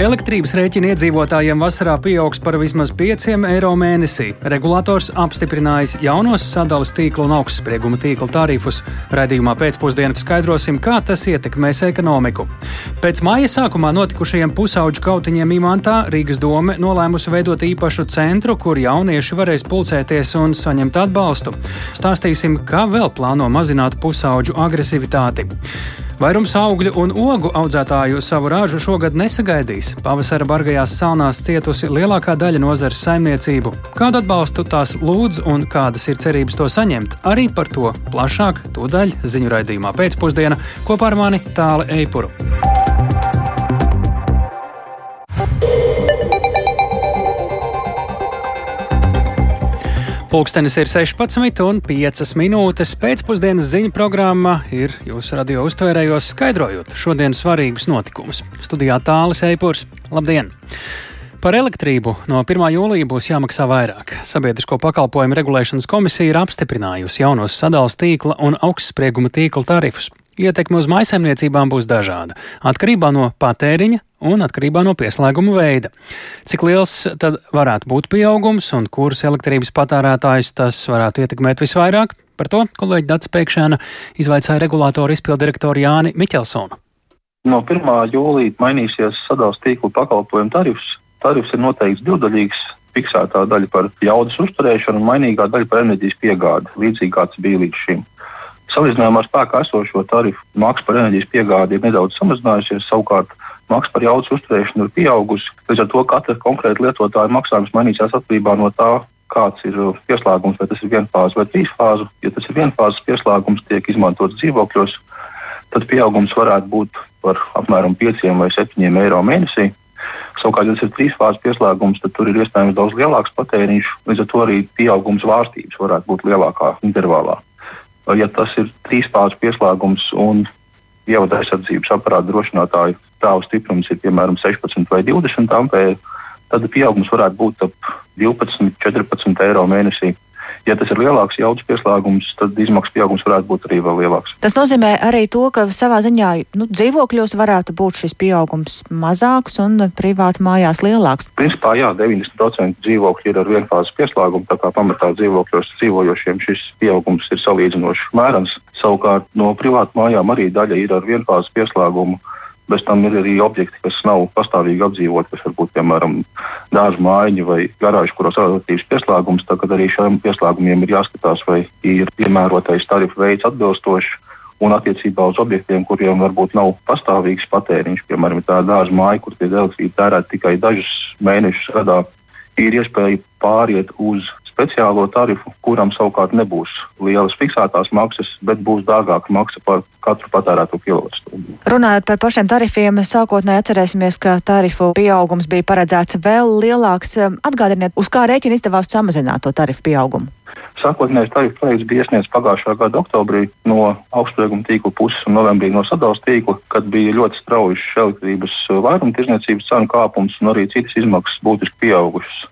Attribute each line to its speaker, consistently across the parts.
Speaker 1: Elektrības rēķina iedzīvotājiem vasarā pieaugs par vismaz 5 eiro mēnesī. Regulators apstiprinājis jaunos sadales tīkla un augstsprieguma tīkla tarifus. Radījumā pēcpusdienā skaidrosim, kā tas ietekmēs ekonomiku. Pēc māja sākumā notikušajiem pusauģu kautiņiem Imantā Rīgas dome nolēmusi veidot īpašu centru, kur jaunieši varēs pulcēties un saņemt atbalstu. Stāstīsim, kā vēl plāno mazināt pusauģu agresivitāti. Vairums augļu un ogu audzētāju savu ražu šogad nesagaidīs. Pavasara bargajās salnās cietusi lielākā daļa nozares saimniecību. Kādu atbalstu tās lūdz un kādas ir cerības to saņemt? Arī par to plašāk tūdaļ ziņu raidījumā pēcpusdienā kopā ar mani Tāli Eipuru. Pūkstens ir 16 un 5 minūtes. Pēcpusdienas ziņu programma ir jūsu radio uztvērējos skaidrojot šodienas svarīgus notikumus. Studijā tālāk Eipurs. Labdien! Par elektrību no 1. jūlija būs jāmaksā vairāk. Sabiedrisko pakalpojumu regulēšanas komisija ir apstiprinājusi jaunos sadalījuma tīkla un augstsprieguma tīkla tarifus. Ietekme uz maisaimniecībām būs dažāda, atkarībā no patēriņa un atkarībā no pieslēguma veida. Cik liels tad varētu būt pieaugums un kurus elektrības patērētājus tas varētu ietekmēt visvairāk? Par to kolēģi Dats Pēkšēna izvaicāja regulātoru izpildirektoru Jāni Miķelsonu.
Speaker 2: No 1. jūlija mainīsies sadalījuma tīkla pakalpojumu tarifs. Tarifs ir noteikts divdaļīgs. Fiksētā daļa par jaudas uzturēšanu un mainīgā daļa par enerģijas piegādi, līdzīgi kā tas bija līdz šim. Salīdzinājumā ar spēkā esošo tarifu maksa par enerģijas piegādi ir nedaudz samazinājusies, savukārt maksa par jaudas uzturēšanu ir pieaugusi. Līdz ar to katra konkrēta lietotāja maksājums mainīsies atkarībā no tā, kāds ir pieslēgums, vai tas ir vienfāzes vai trīsfāzu. Ja tas ir vienfāzes pieslēgums, tiek izmantots dzīvokļos, tad pieaugums varētu būt par apmēram 5 vai 7 eiro mēnesī. Savukārt, ja tas ir trīsfāzes pieslēgums, tad tur ir iespējams daudz lielāks patēriņš. Līdz ar to arī pieaugums vārstības varētu būt lielākā intervālā ja tas ir trīspārs pieslēgums un ievada aizsardzības aparāta drošinātāju stāvu stiprums ir piemēram 16 vai 20 ampēri, tad pieaugums varētu būt ap 12, 14 eiro mēnesī. Ja tas ir lielāks jaudas pieslēgums, tad izmaksu pieaugums varētu būt arī vēl lielāks.
Speaker 3: Tas nozīmē arī to, ka savā ziņā nu, dzīvokļos varētu būt šis pieaugums mazāks un privāti mājās lielāks.
Speaker 2: Principā jā, 90% dzīvokļu ir ar vienfāzes pieslēgumu, tā kā pamatā dzīvokļos dzīvojošiem šis pieaugums ir salīdzinoši mērens. Savukārt no privātu mājām arī daļa ir ar vienfāzes pieslēgumu Bez tam ir arī objekti, kas nav pastāvīgi apdzīvoti, kas varbūt piemēram dārza mājiņa vai garāža, kuros ir relatīvs pieslēgums. Tad arī šiem pieslēgumiem ir jāskatās, vai ir piemērotais tarifu veids atbilstošs. Un attiecībā uz objektiem, kuriem varbūt nav pastāvīgs patēriņš, piemēram, tā dārza māja, kur tiek elektrība tērēta tikai dažus mēnešus gadā, ir iespēja pāriet uz speciālo tarifu, kuram savukārt nebūs lielas fiksētās maksas, bet būs dārgāka maksa par katru patērēto kilovatstundu.
Speaker 3: Runājot par pašiem tarifiem, sākotnēji atcerēsimies, ka tarifu pieaugums bija paredzēts vēl lielāks. Atgādiniet, uz kā rēķina izdevās samazināt to tarifu pieaugumu?
Speaker 2: Sākotnējais tarifu projekts bija iesniegts pagājušā gada oktobrī no augstsprieguma tīkla puses un novembrī no sadalījuma tīkla, kad bija ļoti strauji elektrības vairumtirdzniecības cenu kāpums un arī citas izmaksas būtiski pieaugušas.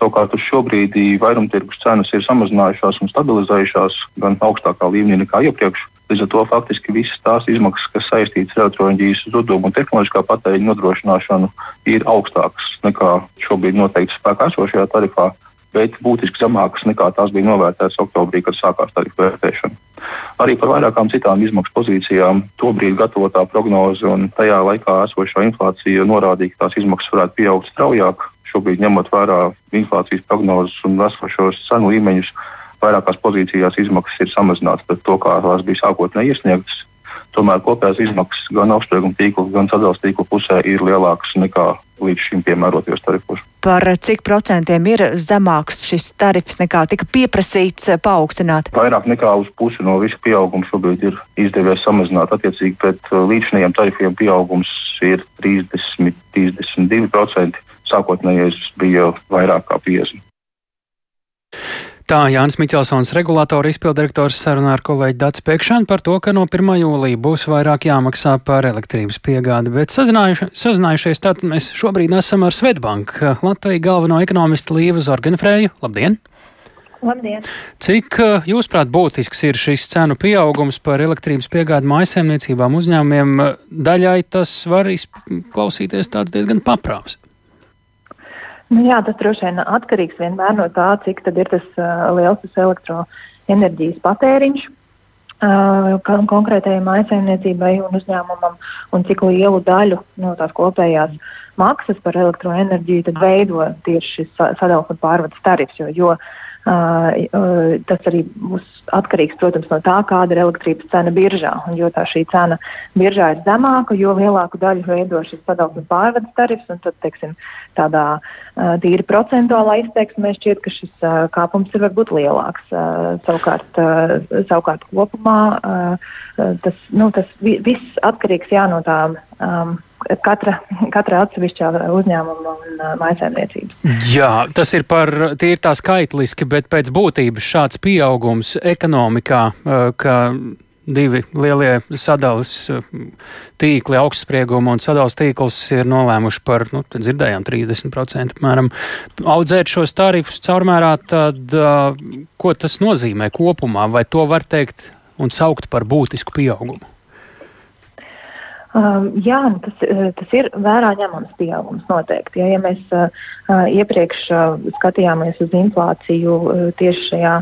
Speaker 2: Savukārt uz šo brīdi vairumtirgus cenas ir samazinājušās un stabilizējušās gan augstākā līmenī nekā iepriekš. Līdz ar to faktiski visas tās izmaksas, kas saistītas ar elektroenerģijas zudumu un tehnoloģiskā patēriņa nodrošināšanu, ir augstākas nekā šobrīd noteikti spēkā esošajā tarifā, bet būtiski zemākas nekā tās bija novērtētas oktobrī, kad sākās tarifu vērtēšana. Arī par vairākām citām izmaksu pozīcijām tobrīd gatavotā prognoze un tajā laikā esošā inflācija norādīja, ka tās izmaksas varētu pieaugt straujāk šobrīd ņemot vērā inflācijas prognozes un esošos cenu līmeņus, vairākās pozīcijās izmaksas ir samazinātas pret to, kā tās bija sākotnēji iesniegtas. Tomēr kopējās izmaksas gan augstsprieguma tīkla, gan sadalījuma tīkla pusē ir lielākas nekā līdz šim piemērotajos tarifos.
Speaker 3: Par cik procentiem ir zemāks šis tarifs nekā tika pieprasīts paaugstināt?
Speaker 2: Vairāk nekā uz pusi no visa pieauguma šobrīd ir izdevies samazināt. Attiecīgi pret līdzinējiem tarifiem pieaugums ir 30-32% sākotnējais bija vairāk kā 50.
Speaker 1: Tā Jānis Miķelsons, regulātora izpildirektors, sarunā ar kolēģi Dats Pēkšanu par to, ka no 1. jūlija būs vairāk jāmaksā par elektrības piegādi, bet sazinājuši, sazinājušies tātad mēs šobrīd esam ar Svetbanku, Latviju galveno ekonomistu Līvu Zorganfrēju. Labdien!
Speaker 4: Labdien!
Speaker 1: Cik, jūsuprāt, būtisks ir šis cenu pieaugums par elektrības piegādi mājasēmniecībām uzņēmumiem? Daļai tas var izklausīties tāds diezgan paprāvs.
Speaker 4: Nu jā, tas droši vien atkarīgs vienmēr no tā, cik ir tas uh, liels tas elektroenerģijas patēriņš uh, konkrētajai mājsaimniecībai un uzņēmumam, un cik lielu daļu no tās kopējās maksas par elektroenerģiju veido tieši šis sadalījuma pārvades tarifs. Jo, jo Tas arī būs atkarīgs, protams, no tā, kāda ir elektrības cena biržā. Un, jo tā šī cena biržā ir zemāka, jo lielāku daļu veido šis sadalījuma pārvades tarifs. Tad, teiksim, tādā tīri procentuālā izteiksmē šķiet, ka šis kāpums ir varbūt lielāks. Savukārt, savukārt kopumā tas, nu, tas viss atkarīgs jā, no tām. Um, katra, katra atsevišķā uzņēmuma un uh, maisaimniecības.
Speaker 1: Jā, tas ir par tīri tā skaitliski, bet pēc būtības šāds pieaugums ekonomikā, uh, ka divi lielie sadales uh, tīkli, augstsprieguma un sadales tīkls ir nolēmuši par, nu, dzirdējām, 30% apmēram audzēt šos tarifus caurmērā, tad ko tas nozīmē kopumā? Vai to var teikt un saukt par būtisku pieaugumu?
Speaker 4: Uh, jā, nu tas, uh, tas ir vērā ņemams pieaugums noteikti. Ja, ja mēs uh, iepriekš uh, skatījāmies uz inflāciju uh, tieši šajā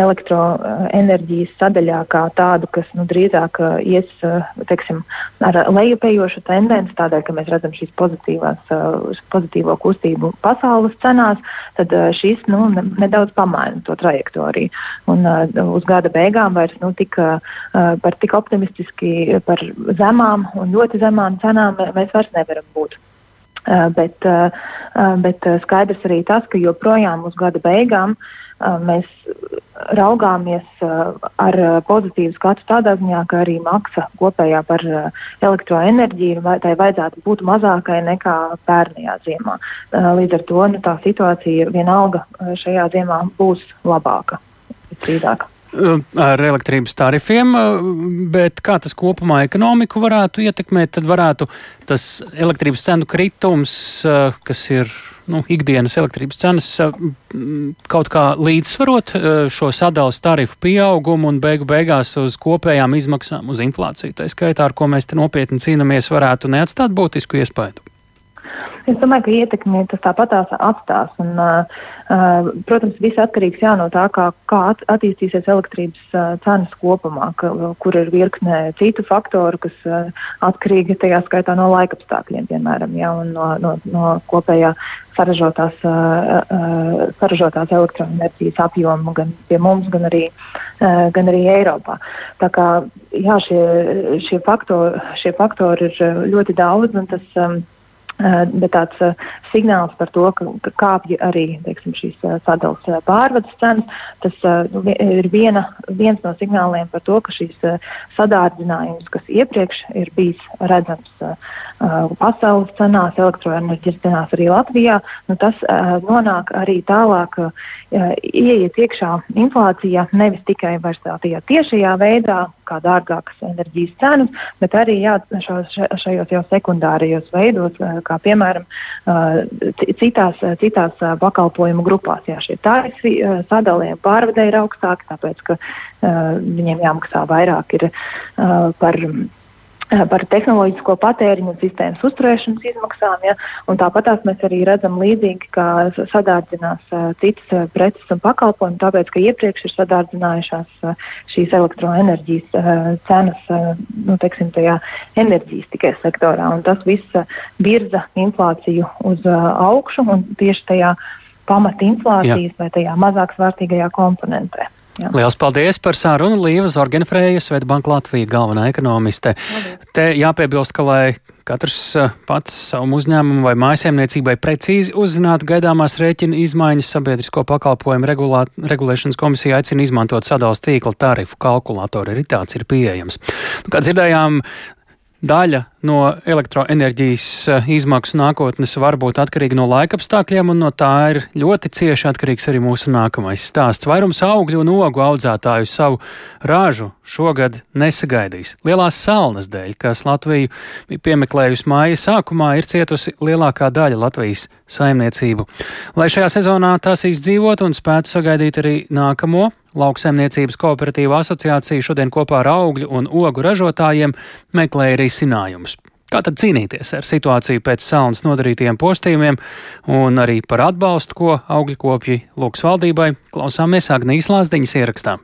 Speaker 4: elektroenerģijas sadaļā kā tādu, kas nu, drīzāk uh, ies uh, teiksim, ar lejupējošu tendenci, tādēļ, ka mēs redzam šīs uh, pozitīvo kustību pasaules cenās, tad uh, šis nu, nedaudz pamaina to trajektoriju. Un, uh, uz gada beigām vairs nu, tik, uh, par tik optimistiski par zemām un ļoti zemām cenām mēs vairs nevaram būt. Uh, bet, uh, bet skaidrs arī tas, ka joprojām uz gada beigām mēs raugāmies ar pozitīvu skatu tādā ziņā, ka arī maksa kopējā par elektroenerģiju tai vajadzētu būt mazākai nekā pērnajā ziemā. Līdz ar to nu, tā situācija vienalga šajā ziemā būs labāka, strīdāka
Speaker 1: ar elektrības tarifiem, bet kā tas kopumā ekonomiku varētu ietekmēt, tad varētu tas elektrības cenu kritums, kas ir nu, ikdienas elektrības cenas, kaut kā līdzsvarot šo sadalas tarifu pieaugumu un beigu beigās uz kopējām izmaksām, uz inflāciju. Tā skaitā, ar ko mēs te nopietni cīnāmies, varētu neatstāt būtisku iespēju.
Speaker 4: Es domāju, ka ietekmi tas tāpat atstās. Un, uh, protams, viss atkarīgs jā, no tā, kā, kā attīstīsies elektrības uh, cenas kopumā, ka, kur ir virkne citu faktoru, kas uh, atkarīgi tajā skaitā no laika apstākļiem, piemēram, jā, un no, no, no kopējā saražotās, uh, uh, saražotās elektroenerģijas apjoma gan pie mums, gan arī, uh, gan arī Eiropā. Tā kā, jā, šie, šie, faktori, šie faktori ir ļoti daudz. Tas, um, bet tāds uh, signāls par to, ka, ka kāpj arī teiksim, šīs uh, sadalījuma uh, pārvades cenas, tas uh, ir viena, viens no signāliem par to, ka šīs sadārdzinājums, kas iepriekš ir bijis redzams pasaules cenās, elektroenerģijas cenās arī Latvijā, nu, tas nonāk arī tālāk, ieiet iekšā inflācijā nevis tikai tādā tiešajā veidā, kā dārgākas enerģijas cenas, bet arī jā, šajos jau sekundārajos veidos, kā piemēram citās, citās pakalpojumu grupās. Jā, šie tarifi sadalījumi pārvadē ir augstāki, tāpēc ka viņiem jāmaksā vairāk par Eh, par tehnoloģisko patēriņu un sistēmas uzturēšanas izmaksām. Ja? Tāpat mēs arī redzam līdzīgi, kā sadārdzinās uh, citas uh, preces un pakalpojumi, tāpēc ka iepriekš ir sadārdzinājušās šīs elektroenerģijas cenas nu, teiksim, enerģijas tikai sektorā. Tas viss virza inflāciju uz augšu un tieši tajā pamatinflācijas Jā. vai tajā mazāk svārtīgajā komponentē.
Speaker 1: Jā. Lielas paldies par sarunu Līva Zorgenfrēja, Svetbanka Latvija galvenā ekonomiste. Paldies. Te jāpiebilst, ka lai katrs eh, pats savu uzņēmumu vai mājasēmniecībai precīzi uzzinātu gaidāmās rēķina izmaiņas, sabiedrisko pakalpojumu regulā, regulēšanas komisija aicina izmantot sadalas tīkla tarifu kalkulātoru. Arī tāds ir pieejams. Nu, kā dzirdējām, daļa no elektroenerģijas eh, izmaksu nākotnes var būt atkarīga no laika apstākļiem, un no tā ir ļoti cieši atkarīgs arī mūsu nākamais stāsts. Vairums augļu un ogu audzētāju savu ražu šogad nesagaidīs. Lielās salnas dēļ, kas Latviju bija piemeklējusi māja sākumā, ir cietusi lielākā daļa Latvijas saimniecību. Lai šajā sezonā tās izdzīvot un spētu sagaidīt arī nākamo, Lauksaimniecības kooperatīva asociācija šodien kopā ar augļu un ogu ražotājiem meklēja risinājumus. Kā tad cīnīties ar situāciju pēc saunas nodarītiem postījumiem un arī par atbalstu, ko augļu kopji lūgs valdībai, klausāmies Agnijas Lāsdiņas ierakstā.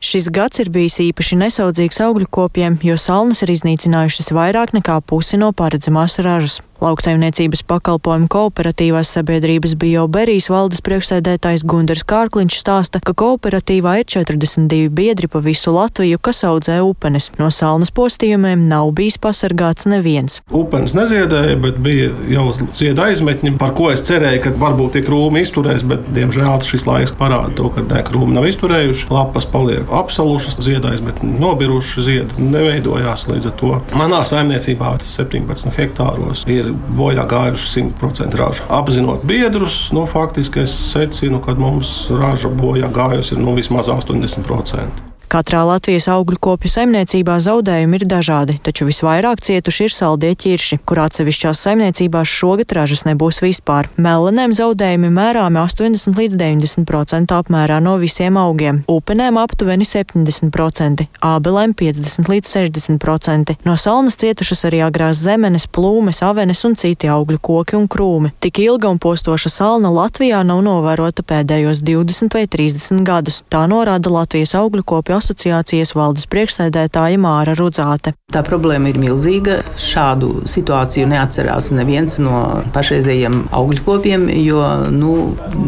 Speaker 5: Šis gads ir bijis īpaši nesaudzīgs augļu kopiem, jo salnas ir iznīcinājušas vairāk nekā pusi no paredzamās ražas. Lauksaimniecības pakalpojumu kooperatīvās sabiedrības bioberijas valdes priekšsēdētājs Gundars Kārkliņš stāsta, ka kooperatīvā ir 42 biedri pa visu Latviju, kas audzē upenes. No salnas postījumiem nav bijis pasargāts neviens.
Speaker 6: Upenes neziedēja, bet bija jau zieda aizmetņi, par ko es cerēju, ka varbūt tie krūmi izturēs, bet diemžēl šis laiks parāda to, ka ne, krūmi nav izturējuši. Lapas paliek apsalušas, zieda aizmetņi nobiruši, ziedi neveidojās līdz ar to. Manā saimniecībā 17 hektāros ir bojā gājuši 100% raža. Apzinot biedrus, nu, faktiski es secinu, ka mums raža bojā gājusi nu, vismaz 80%.
Speaker 5: Katrā Latvijas augļu kopju saimniecībā zaudējumi ir dažādi, taču visvairāk cietuši ir saldie ķirši, kur atsevišķās saimniecībās šogad ražas nebūs vispār. Melenēm zaudējumi mērāmi 80 līdz 90% apmērā no visiem augiem, upenēm aptuveni 70%, ābelēm 50 līdz 60%. No salnas cietušas arī agrās zemenes, plūmes, avenes un citi augļu koki un krūmi. Tik ilga un postoša salna Latvijā nav novērota pēdējos 20 vai 30 gadus. Tā norāda Latvijas augļu kopju asociācijas valdes priekšsēdētāja Māra Rudzāte.
Speaker 7: Tā problēma ir milzīga. Šādu situāciju neatcerās neviens no pašreizējiem augļu kopiem, jo nu,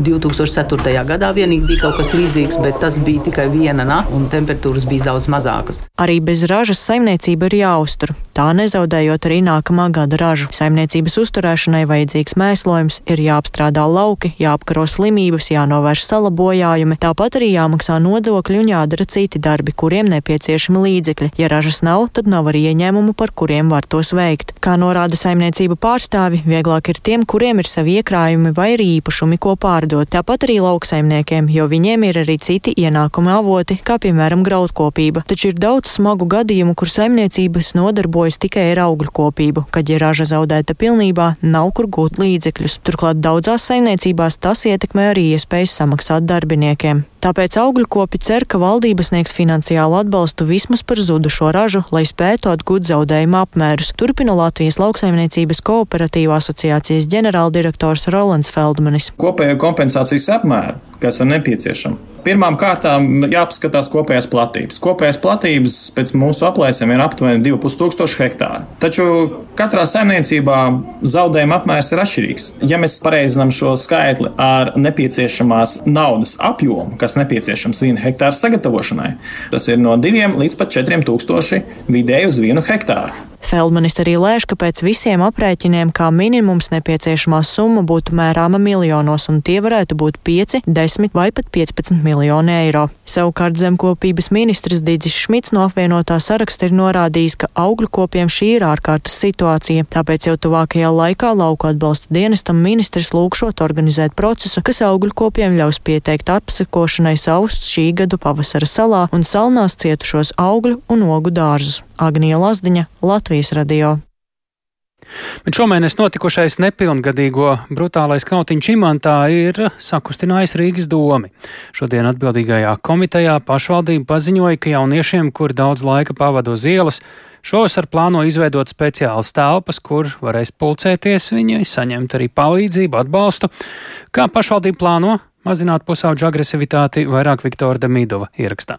Speaker 7: 2004. gadā vienīgi bija kaut kas līdzīgs, bet tas bija tikai viena nakta un temperatūras bija daudz mazākas.
Speaker 5: Arī bez ražas saimniecība ir jāuztur. Tā nezaudējot arī nākamā gada ražu. Saimniecības uzturēšanai vajadzīgs mēslojums, ir jāapstrādā lauki, jāapkaro slimības, jānovērš salabojājumi, tāpat arī jāmaksā nodokļi un jādara citi darbi, kuriem nepieciešami līdzekļi. Ja ražas nav, tad nav arī ieņēmumu, par kuriem var tos veikt. Kā norāda saimniecību pārstāvi, vieglāk ir tiem, kuriem ir savi iekrājumi vai arī īpašumi, ko pārdot. Tāpat arī lauksaimniekiem, jo viņiem ir arī citi ienākuma avoti, kā piemēram graudkopība. Taču ir daudz smagu gadījumu, kur saimniecības nodarbojas tikai ar augļu kopību, kad ja raža zaudēta pilnībā, nav kur gūt līdzekļus. Turklāt daudzās saimniecībās tas ietekmē arī iespējas samaksāt darbiniekiem. Tāpēc augļu kopi cer, ka valdība sniegs finansiālu atbalstu vismaz par zudušo ražu, lai spētu atgūt zaudējumu apmērus. Turpina Latvijas lauksaimniecības kooperatīva asociācijas ģenerāldirektors Rolands Feldmanis.
Speaker 8: Kopējo kompensācijas apmēru, kas ir nepieciešama Pirmām kārtām jāapskatās kopējās platības. Kopējās platības pēc mūsu aplēsēm ir aptuveni 2500 hektāri. Taču katrā saimniecībā zaudējuma apmērs ir atšķirīgs. Ja mēs pareizinām šo skaitli ar nepieciešamās naudas apjomu, kas nepieciešams viena hektāra sagatavošanai, tas ir no 2 līdz pat 4 tūkstoši vidēji uz vienu hektāru.
Speaker 5: Feldmanis arī lēš, ka pēc visiem aprēķiniem kā minimums nepieciešamā summa būtu mērāma miljonos, un tie varētu būt 5, 10 vai pat 15 miljoni eiro. Savukārt zemkopības ministrs Dīdzis Šmits no apvienotā saraksta ir norādījis, ka augļu kopiem šī ir ārkārtas situācija, tāpēc jau tuvākajā laikā lauku atbalsta dienestam ministrs lūkšot organizēt procesu, kas augļu kopiem ļaus pieteikt apsekošanai savus šī gadu pavasara salā un salnās cietušos augļu un ogu dārzus. Agnija Lazdiņa, Latvijas radio.
Speaker 1: Bet šomēnes notikušais nepilngadīgo brutālais kautiņš imantā ir sakustinājis Rīgas domi. Šodien atbildīgajā komitejā pašvaldība paziņoja, ka jauniešiem, kur daudz laika pavada uz ielas, šovasar plāno izveidot speciālas telpas, kur varēs pulcēties viņi, saņemt arī palīdzību, atbalstu. Kā pašvaldība plāno mazināt pusauģu agresivitāti, vairāk Viktora Demidova ierakstā.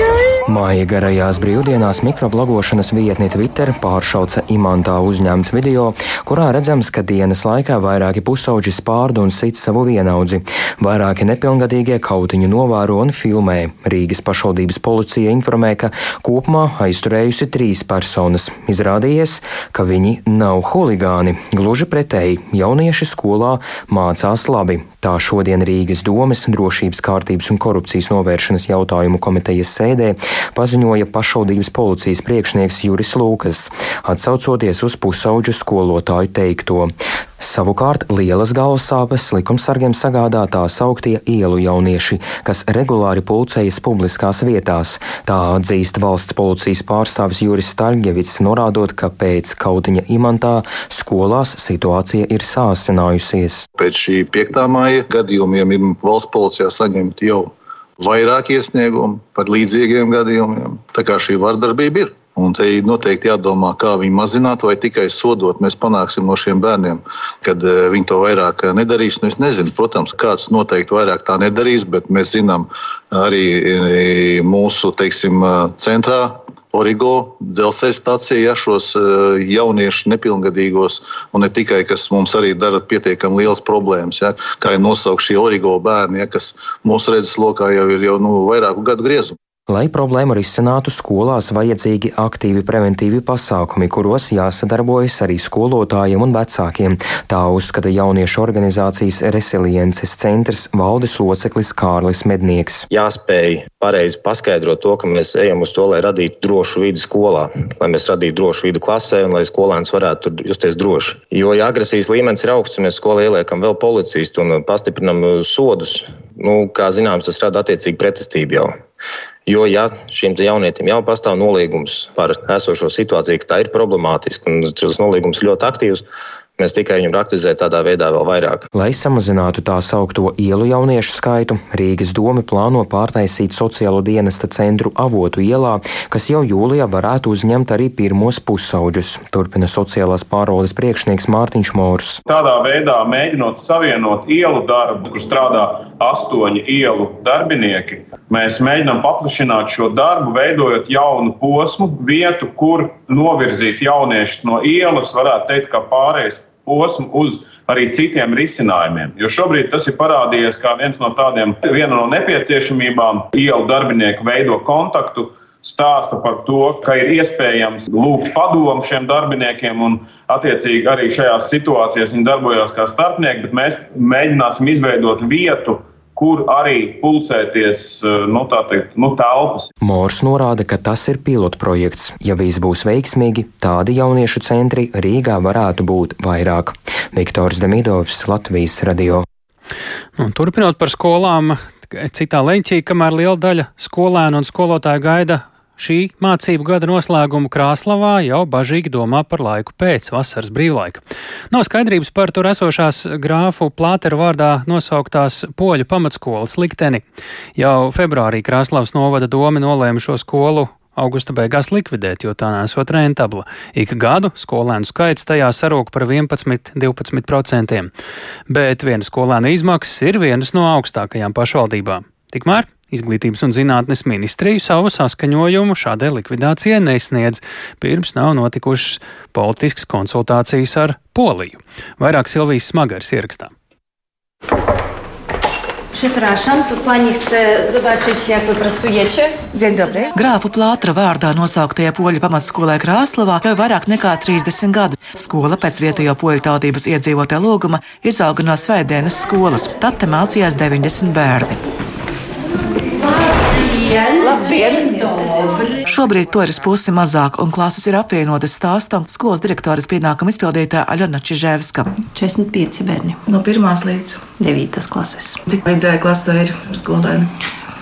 Speaker 9: Māja garajās brīvdienās mikroblogošanas vietni Twitter pāršauca imantā uzņemts video, kurā redzams, ka dienas laikā vairāki pusauģi spārdu un sit savu vienaudzi. Vairāki nepilngadīgie kautiņu novēro un filmē. Rīgas pašvaldības policija informē, ka kopumā aizturējusi trīs personas. Izrādījies, ka viņi nav huligāni. Gluži pretēji, jaunieši skolā mācās labi. Tā šodien Rīgas domes drošības kārtības un korupcijas novēršanas jautājumu komitejas sēdē paziņoja pašvaldības policijas priekšnieks Juris Lūkas, atsaucoties uz pusauģu skolotāju teikto. Savukārt lielas galvas sāpes likumsargiem sagādā tā sauktie ielu jaunieši, kas regulāri pulcējas publiskās vietās. Tā atzīst valsts policijas pārstāvis Juris Staļģevits, norādot, ka pēc kautiņa imantā skolās situācija ir sāsinājusies.
Speaker 10: Pēc šī 5. māja gadījumiem valsts policijā saņemti jau vairāk iesniegumu par līdzīgiem gadījumiem. Tā kā šī vardarbība ir. Un te ir noteikti jādomā, kā viņu mazināt, vai tikai sodot mēs panāksim no šiem bērniem, kad eh, viņi to vairāk eh, nedarīs. Nu, es nezinu, protams, kāds noteikti vairāk tā nedarīs, bet mēs zinām arī eh, mūsu teiksim, centrā. Origo dzelzceļa stācijā ja, šos jauniešu nepilngadīgos, un ne tikai, kas mums arī dara pietiekami liels problēmas, ja, kā ir nosaukt šie Origo bērni, ja, kas mūsu redzeslokā jau ir jau nu, vairāku gadu griezumu.
Speaker 9: Lai problēmu risinātu, skolās vajadzīgi aktīvi preventīvi pasākumi, kuros jāsadarbojas arī skolotājiem un vecākiem. Tā uzskata jauniešu organizācijas Resiliences centrs valdes loceklis Kārlis Mednieks.
Speaker 11: Jāspēj pareizi paskaidrot to, ka mēs ejam uz to, lai radītu drošu vidi skolā, lai mēs radītu drošu vidi klasē un lai skolēns varētu justies droši. Jo, ja agresijas līmenis ir augsts, mēs skolā ieliekam vēl policistu un pastiprinam sodus, nu, kā zināms, tas rada attiecīgi pretestību jau. Jo, ja šim jaunietim jau pastāv nolīgums par esošo situāciju, ka tā ir problemātiska un šis nolīgums ļoti aktīvs, Mēs tikai viņu praktizējam tādā veidā vēl vairāk.
Speaker 9: Lai samazinātu tā saukto ielu jauniešu skaitu, Rīgas doma plāno pārtaisīt sociālo dienesta centru avotu ielā, kas jau jūlijā varētu uzņemt arī pirmos pusauģus. Turpina sociālās pārvaldes priekšnieks Mārtiņš Mors.
Speaker 12: Tādā veidā mēģinot savienot ielu darbu, kur strādā astoņi ielu darbinieki, mēs mēģinām paplašināt šo darbu, veidojot jaunu posmu, vietu, kur novirzīt jauniešus no ielas, varētu teikt, kā pārējais posmu uz arī citiem risinājumiem. Jo šobrīd tas ir parādījies kā viens no tādiem, viena no nepieciešamībām. Ielu darbinieki veido kontaktu, stāsta par to, ka ir iespējams lūgt padomu šiem darbiniekiem, un attiecīgi arī šajās situācijās viņi darbojās kā starpnieki, bet mēs mēģināsim izveidot vietu, kur arī pulcēties eh, nu, teikt, nu, telpas.
Speaker 9: Mors norāda, ka tas ir pilotprojekts. Ja viss būs veiksmīgi, tādi jauniešu centri Rīgā varētu būt vairāk. Viktors Demidovs, Latvijas radio.
Speaker 1: Un, turpinot par skolām, citā leņķī, kamēr liela daļa skolēnu un skolotāju gaida Šī mācību gada noslēguma Krāslavā jau bažīgi domā par laiku pēc vasaras brīvlaika. Nav skaidrības par tur esošās grāfu plāteru vārdā nosauktās poļu pamatskolas likteni. Jau februārī Krāslavas novada doma nolēma šo skolu augusta beigās likvidēt, jo tā nesot rentabla. Ik gadu skolēnu skaits tajā sarūk par 11-12%, bet viena skolēna izmaksas ir vienas no augstākajām pašvaldībām. Tikmēr Izglītības un zinātnes ministrija savu saskaņojumu šādai likvidācijai nesniedz, pirms nav notikušas politiskas konsultācijas ar Poliju. Vairāk Silvijas Smagars ierakstā.
Speaker 13: Przepraszam, tu pani chce zobaczyć, jak wy pracujecie?
Speaker 14: Dzień dobry. Grāfu plātra vārdā nosauktajā poļu pamatskolē Krāslavā jau vairāk nekā 30 gadu. Skola pēc vietējo poļu tautības iedzīvotāja lūguma izauga no svētdienas skolas. Tad te mācījās 90 bērni. Labdien! Šobrīd to ir pusi mazāk, un klases ir apvienotas stāstam skolas direktoras pienākuma izpildītāja Aļona Čižēvska.
Speaker 15: 45 bērni.
Speaker 14: No 1 līdz
Speaker 15: 9 klases.
Speaker 14: Cik vidēji klasē ir skolēni?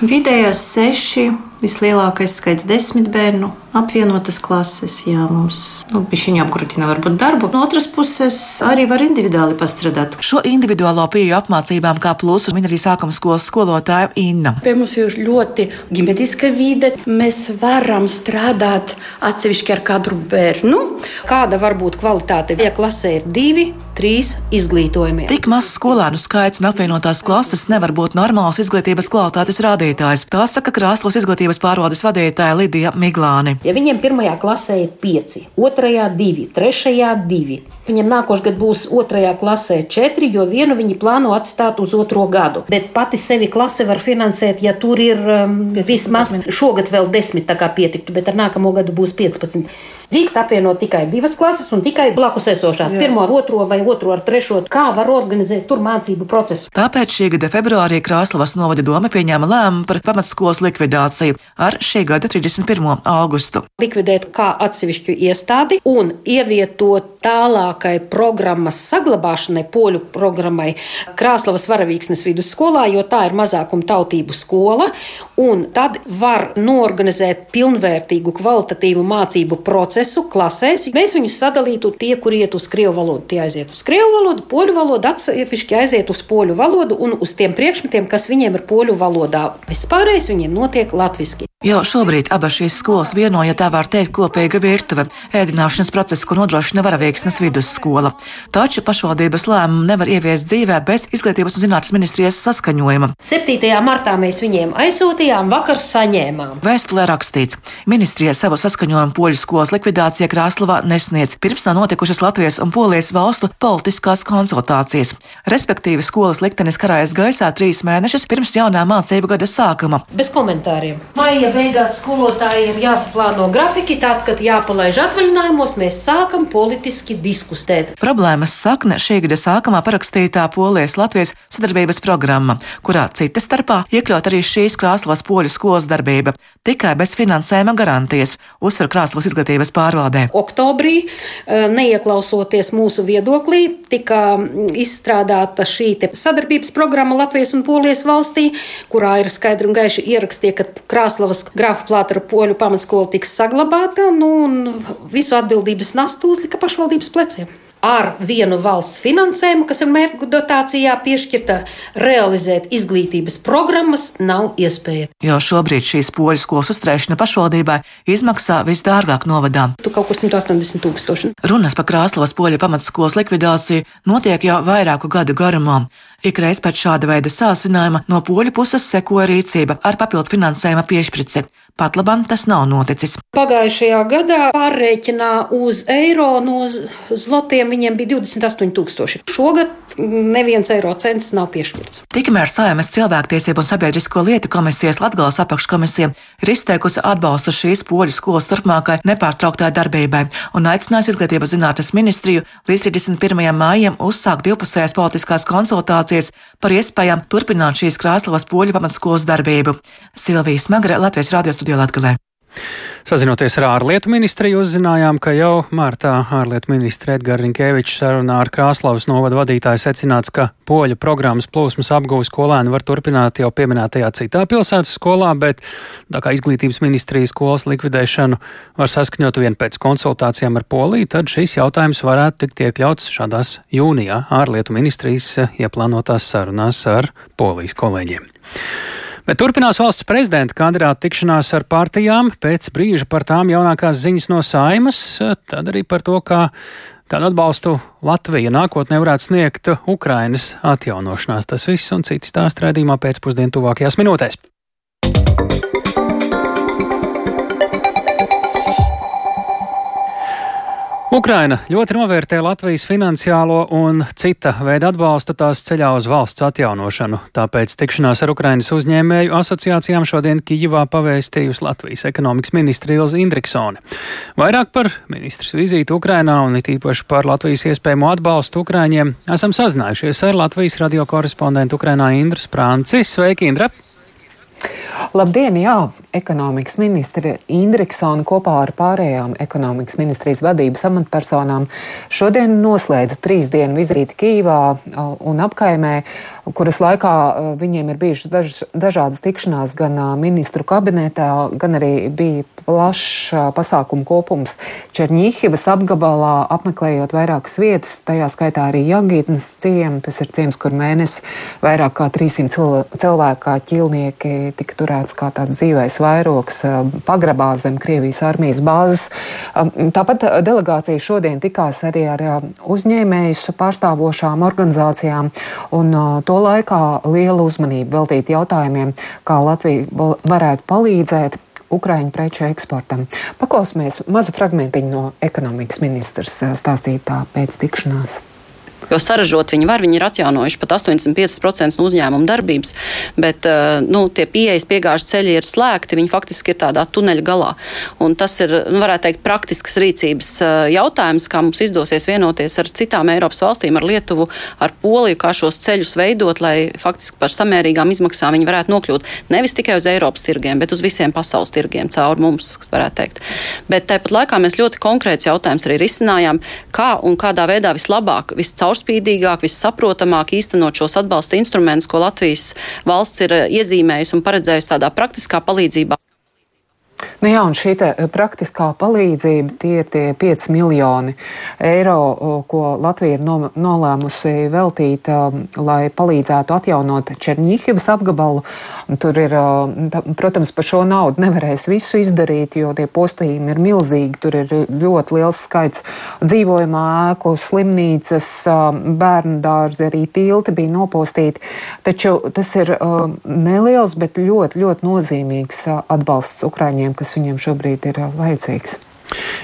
Speaker 15: Vidējās 6, vislielākais skaits - 10 bērnu apvienotas klases, jā, mums nu, viņa apgrūtina varbūt darbu. No otras puses, arī var individuāli pastrādāt.
Speaker 14: Šo individuālo pieeju apmācībām kā plusu min arī sākuma skolas skolotāja Inna.
Speaker 16: Pie mums ir ļoti ģimeniska vide. Mēs varam strādāt atsevišķi ar katru bērnu. Kāda var būt kvalitāte? Ja klasē ir divi, trīs izglītojumi.
Speaker 14: Tik mazs skolēnu skaits un apvienotās klases nevar būt normāls izglītības kvalitātes rādītājs. Tā saka Krāslas izglītības pārvaldes vadītāja Lidija Miglāni.
Speaker 16: Ja viņiem pirmajā klasē ir pieci, otrajā divi, trešajā divi, viņiem nākošais gads būs otrajā klasē četri, jo vienu viņi plāno atstāt uz otro gadu. Bet pati sevi klase var finansēt, ja tur ir um, vismaz šogad vēl desmit, tā kā pietiktu, bet ar nākamo gadu būs 15. Drīkst apvienot tikai divas klases un tikai blakus esošās, Jā. pirmo ar otro vai otro ar trešo. Kā var organizēt tur mācību procesu?
Speaker 14: Tāpēc šī gada februārī Krāslavas novada doma pieņēma lēmumu par pamatskolas likvidāciju ar šī gada 31. augustu.
Speaker 16: Likvidēt kā atsevišķu iestādi un ievietot tālākai programmas saglabāšanai, poļu programmai Krāslavas varavīksnes vidusskolā, jo tā ir mazākuma tautību skola, un tad var norganizēt pilnvērtīgu, kvalitatīvu mācību procesu klasēs. Mēs viņus sadalītu tie, kur iet uz krievu valodu, tie aiziet uz krievu valodu, poļu valodu, atsevišķi aiziet uz poļu valodu un uz tiem priekšmetiem, kas viņiem ir poļu valodā. Vispārējais viņiem notiek latviski.
Speaker 14: Jau šobrīd abas šīs skolas vienoja tā var teikt kopīga virtuve - ēdināšanas procesu, ko nodrošina varavīksnes vidusskola. Taču pašvaldības lēmumu nevar ieviest dzīvē bez izglītības un zinātnes ministrijas saskaņojuma.
Speaker 16: 7. martā mēs viņiem aizsūtījām, vakar saņēmām.
Speaker 14: Vēstulē rakstīts, ministrija savu saskaņojumu poļu skolas likvidācijā Krāslavā nesniedz, pirms nav notikušas Latvijas un Polijas valstu politiskās konsultācijas. Respektīvi, skolas liktenis karājas gaisā trīs mēnešus pirms jaunā mācību gada sākuma.
Speaker 16: Bez komentāriem. Maija ja beigās skolotājiem jāsaplāno grafiki, tad, kad jāpalaiž atvaļinājumos, mēs sākam politiski diskutēt.
Speaker 14: Problēmas sakne šī gada sākumā parakstītā Polijas-Latvijas sadarbības programma, kurā cita starpā iekļaut arī šīs Krāslavas poļu skolas darbība, tikai bez finansējuma garantijas, uzsver Krāslavas izglītības pārvaldē.
Speaker 16: Oktobrī, eh, neieklausoties mūsu viedoklī, tika izstrādāta šī sadarbības programma Latvijas un Polijas valstī, kurā ir skaidri un gaiši ierakstīta, ka Krāslavas Lietuvas grāfa plātra poļu pamatskola tiks saglabāta, nu, un visu atbildības nastu uzlika pašvaldības pleciem ar vienu valsts finansējumu, kas ir mērķu dotācijā piešķirta, realizēt izglītības programmas nav iespēja.
Speaker 14: Jo šobrīd šīs poļu skolas uzturēšana pašvaldībai izmaksā visdārgāk novadā.
Speaker 16: Tu kaut kur 180 tūkstoši.
Speaker 14: Runas par Krāslavas poļu pamatskolas likvidāciju notiek jau vairāku gadu garumā. Ikreiz pēc šāda veida sāsinājuma no poļu puses sekoja rīcība ar papildu finansējuma piešķirci. Pat labam tas nav noticis.
Speaker 16: Pagājušajā gadā pārreikinā uz eiro no zlotiem viņiem bija 28,000. Šogad neviens eiro cents nav piešķirts.
Speaker 14: Tikmēr Saimas cilvēktiesību un sabiedrisko lietu komisijas Latgales apakškomisija ir izteikusi atbalstu šīs poļu skolas turpmākai nepārtrauktai darbībai un aicinājusi izglītības zinātnes ministriju līdz 31. mājam uzsākt divpusējās politiskās konsultācijas par iespējām turpināt šīs Krāslavas poļu pamatskolas darbību. Silvija Smagre, Latvijas radio studijā Latgalē.
Speaker 1: Sazinoties ar ārlietu ministriju, uzzinājām, ka jau martā ārlietu ministra Edgars Rinkēvičs sarunā ar Krāslavas novada vadītāju secināts, ka poļu programmas plūsmas apgūves skolēni var turpināt jau pieminētajā citā pilsētas skolā, bet tā kā izglītības ministrijas skolas likvidēšanu var saskaņot vien pēc konsultācijām ar Poliju, tad šis jautājums varētu tikt iekļauts šādās jūnijā ārlietu ministrijas ieplānotās sarunās ar Polijas kolēģiem. Bet turpinās valsts prezidenta kandidātu tikšanās ar partijām, pēc brīža par tām jaunākās ziņas no saimas, tad arī par to, kā kādu atbalstu Latvija nākotnē varētu sniegt Ukrainas atjaunošanās. Tas viss un citi stāst redzījumā pēcpusdienu tuvākajās minūtēs. Ukraina ļoti novērtē Latvijas finansiālo un cita veida atbalstu tās ceļā uz valsts atjaunošanu. Tāpēc tikšanās ar Ukrainas uzņēmēju asociācijām šodien Kijivā pavēstījusi Latvijas ekonomikas ministra Ilza Indriksone. Vairāk par ministrs vizīti Ukrainā un it īpaši par Latvijas iespējamo atbalstu Ukraiņiem esam sazinājušies ar Latvijas radio korespondentu Ukrainā Indru Sprānci. Sveiki, Indra!
Speaker 17: Labdien, jā, ekonomikas ministri Indriksona kopā ar pārējām ekonomikas ministrijas vadības amatpersonām šodien noslēdza trīs dienu vizīti Kīvā un apkaimē, kuras laikā viņiem ir bijušas daž, dažādas tikšanās gan ministru kabinetā, gan arī bija plašs pasākumu kopums Čerņihivas apgabalā, apmeklējot vairākas vietas, tajā skaitā arī Jagītnes ciemu. Tas ir ciems, kur mēnesi vairāk kā 300 cilvēku kā ķilnieki tika turēts kā tāds dzīvais vairoks pagrabā zem Krievijas armijas bāzes. Tāpat delegācija šodien tikās arī ar uzņēmējus pārstāvošām organizācijām un to laikā liela uzmanība veltīt jautājumiem, kā Latvija varētu palīdzēt Ukraiņu preču eksportam. Paklausīsimies mazu fragmentiņu no ekonomikas ministrs stāstītā pēc tikšanās.
Speaker 18: Jo saražot viņi var, viņi ir atjaunojuši pat 85% no uzņēmuma darbības, bet nu, tie pieejas piegāžu ceļi ir slēgti, viņi faktiski ir tādā tuneļa galā. Un tas ir, nu, varētu teikt, praktisks rīcības jautājums, kā mums izdosies vienoties ar citām Eiropas valstīm, ar Lietuvu, ar Poliju, kā šos ceļus veidot, lai faktiski par samērīgām izmaksām viņi varētu nokļūt nevis tikai uz Eiropas tirgiem, bet uz visiem pasaules tirgiem caur mums, varētu teikt. Bet tāpat laikā mēs ļoti konkrēts jautājums arī risinājām, kā un kādā veidā vislabāk, viscaurspīdīgāk, vissaprotamāk īstenot šos atbalsta instrumentus, ko Latvijas valsts ir iezīmējusi un paredzējusi tādā praktiskā palīdzībā.
Speaker 17: Nu jā, un šī eh, praktiskā palīdzība tie ir tie 5 miljoni eiro, ko Latvija ir nolēmusi veltīt, um, lai palīdzētu atjaunot Černīhivas apgabalu. Tur ir, um, protams, par šo naudu nevarēs visu izdarīt, jo tie postījumi ir milzīgi. Tur ir ļoti liels skaits dzīvojamā ēku, slimnīcas, um, bērnu dārzi, arī tilti bija nopostīti. Taču tas ir neliels, bet ļoti, ļoti nozīmīgs atbalsts Ukraiņiem, kas kas viņiem šobrīd ir vajadzīgs.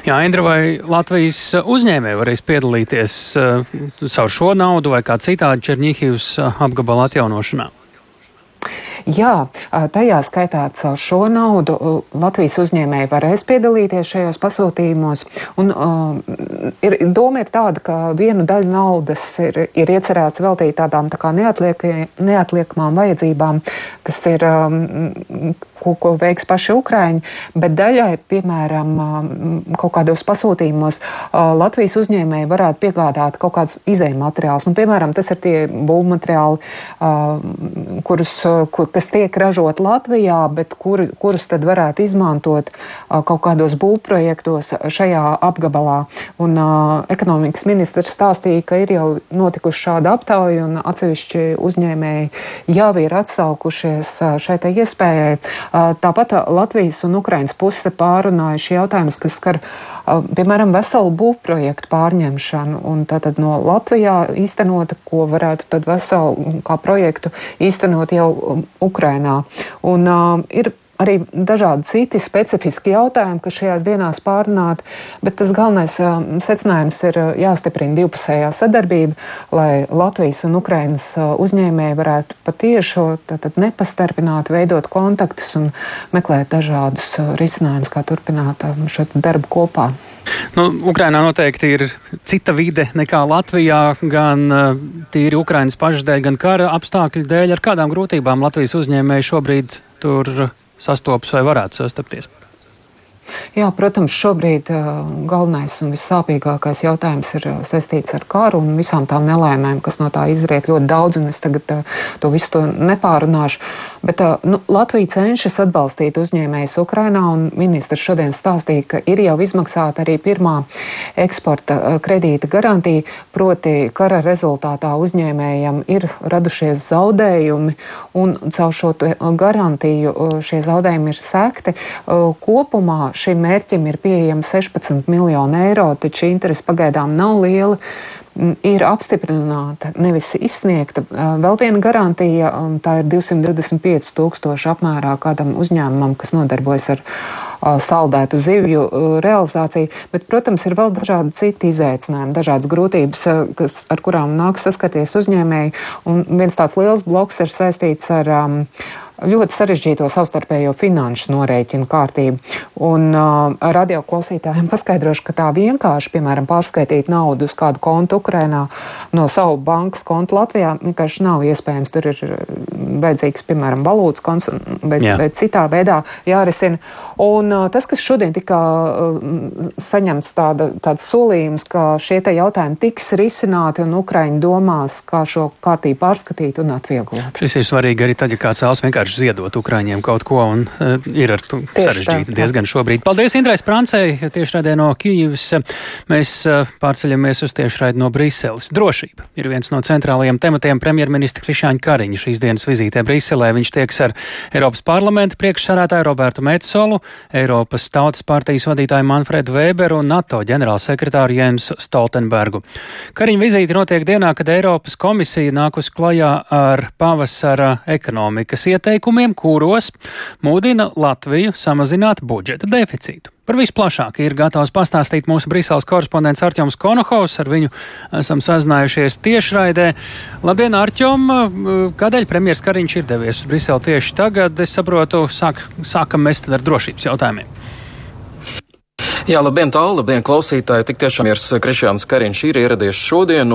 Speaker 1: Jā, Indra, vai Latvijas uzņēmēji varēs piedalīties uh, savu šo naudu vai kā citādi Černīhivas apgabala atjaunošanā?
Speaker 17: Jā, tajā skaitā caur šo naudu Latvijas uzņēmēji varēs piedalīties šajos pasūtījumos. Un, ir, doma ir tāda, ka vienu daļu naudas ir, ir iecerēts veltīt tādām tā neatliekamām vajadzībām, kas ir, ko, ko veiks paši Ukraiņi, bet daļai, piemēram, kaut kādos pasūtījumos Latvijas uzņēmēji varētu piegādāt kaut kāds izējuma materiāls. Nu, piemēram, tas ir tie būvmateriāli, kurus, kur, kas tiek ražot Latvijā, bet kur, kurus tad varētu izmantot kaut kādos būvprojektos šajā apgabalā. Un uh, ekonomikas ministrs stāstīja, ka ir jau notikuši šāda aptauja un atsevišķi uzņēmēji jau ir atsaukušies šai iespējai. Uh, tāpat Latvijas un Ukrainas puse pārunājuši jautājumus, kas skar piemēram, veselu būvprojektu pārņemšanu un tātad no Latvijā īstenota, ko varētu tad veselu kā projektu īstenot jau Ukrainā. Un uh, ir arī dažādi citi specifiski jautājumi, kas šajās dienās pārunāti, bet tas galvenais uh, secinājums ir uh, jāstiprina divpusējā sadarbība, lai Latvijas un Ukrainas uh, uzņēmēji varētu patieši nepastarpināt, veidot kontaktus un meklēt dažādus uh, risinājumus, kā turpināt um, šo darbu kopā.
Speaker 1: Nu, Ukrainā noteikti ir cita vide nekā Latvijā, gan tīri Ukrainas pašas dēļ, gan kara apstākļu dēļ. Ar kādām grūtībām Latvijas uzņēmēji šobrīd tur sastopas vai varētu sastapties?
Speaker 17: Jā, protams, šobrīd uh, galvenais un vissāpīgākais jautājums ir uh, saistīts ar karu un visām tām nelaimēm, kas no tā izriet ļoti daudz, un es tagad uh, to visu to nepārunāšu. Bet nu, Latvija cenšas atbalstīt uzņēmējus Ukrainā, un ministrs šodien stāstīja, ka ir jau izmaksāta arī pirmā eksporta kredīta garantija, proti kara rezultātā uzņēmējiem ir radušies zaudējumi, un caur šo garantiju šie zaudējumi ir sekti. Kopumā šim mērķim ir pieejama 16 miljoni eiro, taču interesi pagaidām nav liela. Mm, ir apstiprināta, nevis izsniegta vēl viena garantija, tā ir 225 tūkstoši apmērā kādam uzņēmumam, kas nodarbojas ar saldētu zivju realizāciju, bet, protams, ir vēl dažādi citi izaicinājumi, dažādas grūtības, kas, ar kurām nāk saskaties uzņēmēji, un viens tāds liels bloks ir saistīts ar um, ļoti sarežģīto savstarpējo finanšu norēķinu kārtību. Un uh, radio klausītājiem paskaidrošu, ka tā vienkārši, piemēram, pārskaitīt naudu uz kādu kontu Ukrainā no savu bankas kontu Latvijā vienkārši nav iespējams. Tur ir vajadzīgs, piemēram, valūtas konts, bet, Jā. bet citā veidā jārisina. Un uh, tas, kas šodien tika uh, saņemts tāda, tāds solījums, ka šie te jautājumi tiks risināti un Ukraiņi domās, kā šo kārtību pārskatīt un atvieglot.
Speaker 1: Šis ir svarīgi arī tad, ja kāds vēlas vienkārši ziedot Ukraiņiem kaut ko un uh, ir ar to sarežģīti tā, diezgan šobrīd. Paldies Indrais Prancei, tiešraidē no Kīvas. Mēs uh, pārceļamies uz tiešraidi no Briseles. Drošība ir viens no centrālajiem tematiem premjerministra Krišāņa Kariņa šīs dienas vizītē Briselē. Viņš tieks ar Eiropas parlamenta priekšsarētāju Robertu Metsolu Eiropas Tautas partijas vadītāju Manfredu Weberu un NATO ģenerālsekretāru Jensu Stoltenbergu. Kariņa vizīte notiek dienā, kad Eiropas komisija nākus klajā ar pavasara ekonomikas ieteikumu ieteikumiem, kuros mudina Latviju samazināt budžeta deficītu. Par visu plašāk ir gatavs pastāstīt mūsu Briseles korespondents Arčuns Konohaus. Ar viņu esam sazinājušies tiešraidē. Labdien, Arčum! Kādēļ premjerministrs Kariņš ir devies uz Briseli tieši tagad? Es saprotu, sāk, sākam mēs ar drošības jautājumiem.
Speaker 19: Jā, labdien, tālu, labdien, klausītāji! Tik tiešām ir Krišjāns Kariņš ir ieradies šodien,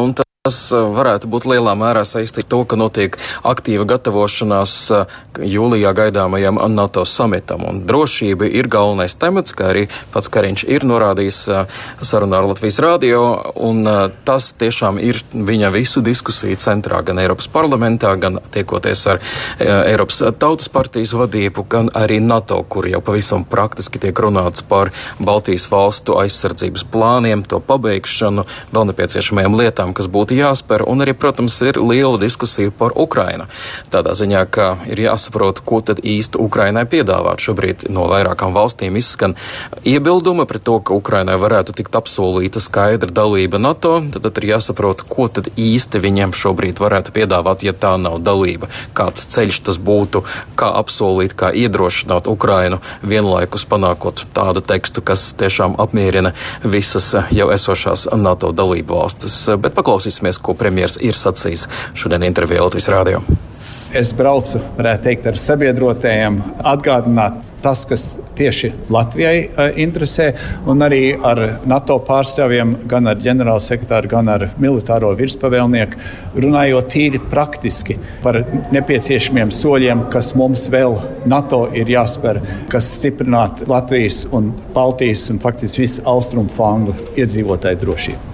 Speaker 19: Tas uh, varētu būt lielā mērā saistīts ar to, ka notiek aktīva gatavošanās uh, jūlijā gaidāmajam NATO samitam. Un drošība ir galvenais temats, kā arī pats Kariņš ir norādījis uh, sarunā ar Latvijas rādio. Tas tiešām ir viņa visu diskusiju centrā gan Eiropas parlamentā, gan tiekoties ar Eiropas Tautas partijas vadību, gan arī NATO, kur jau pavisam praktiski tiek runāts par Baltijas valstu aizsardzības plāniem, to pabeigšanu, vēl nepieciešamajām lietām, kas būtu būtu jāspēr, un arī, protams, ir liela diskusija par Ukrainu. Tādā ziņā, ka ir jāsaprot, ko tad īsti Ukrainai piedāvāt. Šobrīd no vairākām valstīm izskan iebildumi pret to, ka Ukrainai varētu tikt apsolīta skaidra dalība NATO. Tad, tad ir jāsaprot, ko tad īsti viņiem šobrīd varētu piedāvāt, ja tā nav dalība. Kāds ceļš tas būtu, kā apsolīt, kā iedrošināt Ukrainu vienlaikus panākot tādu tekstu, kas tiešām apmierina visas jau esošās NATO dalību valstis. Bet paklausīsimies Paklausīsimies, ko premjerministrs ir sacījis šodien intervijā Latvijas Rādio.
Speaker 20: Es braucu, varētu teikt, ar sabiedrotējiem, atgādināt tas, kas tieši Latvijai uh, interesē, un arī ar NATO pārstāvjiem, gan ar ģenerālsekretāru, gan ar militāro virspavēlnieku, runājot tīri praktiski par nepieciešamiem soļiem, kas mums vēl NATO ir jāspēr, kas stiprinātu Latvijas un Baltijas un faktiski visu austrumu flangu iedzīvotāju drošību.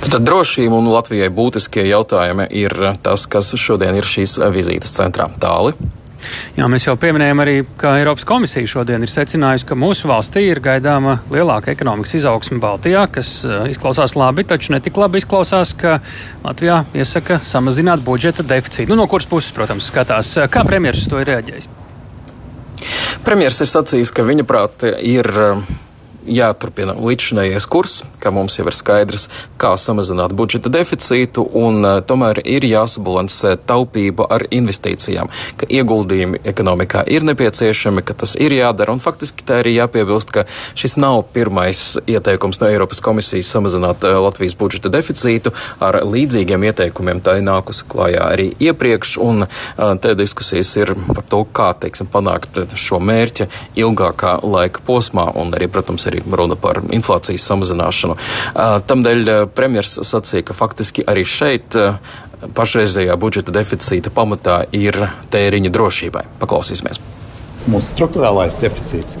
Speaker 19: Tad drošība un Latvijai būtiskie jautājumi ir tas, kas šodien ir šīs vizītes centrā. Tāli.
Speaker 1: Jā, mēs jau pieminējām arī, ka Eiropas komisija šodien ir secinājusi, ka mūsu valstī ir gaidāma lielāka ekonomikas izaugsme Baltijā, kas uh, izklausās labi, taču ne tik labi izklausās, ka Latvijā iesaka samazināt budžeta deficītu. Nu, no kuras puses, protams, skatās, kā premjerministrs to ir reaģējis?
Speaker 19: Premjerministrs ir sacījis, ka viņa prāt ir. Jāturpina līdzšinējais kurs, ka mums jau ir skaidrs, kā samazināt budžeta deficītu, un uh, tomēr ir jāsabalansē taupība ar investīcijām, ka ieguldījumi ekonomikā ir nepieciešami, ka tas ir jādara, un faktiski tā arī jāpiebilst, ka šis nav pirmais ieteikums no Eiropas komisijas samazināt uh, Latvijas budžeta deficītu. Ar līdzīgiem ieteikumiem tā ir nākusi klājā arī iepriekš, un uh, te diskusijas ir par to, kā, teiksim, panākt šo mērķi ilgākā laika posmā, un arī, protams, arī runa par inflācijas samazināšanu. Tamdēļ premjers sacīja, ka faktiski arī šeit pašreizējā budžeta deficīta pamatā ir tēriņa drošībai. Paklausīsimies.
Speaker 20: Mūsu struktūrālais deficīts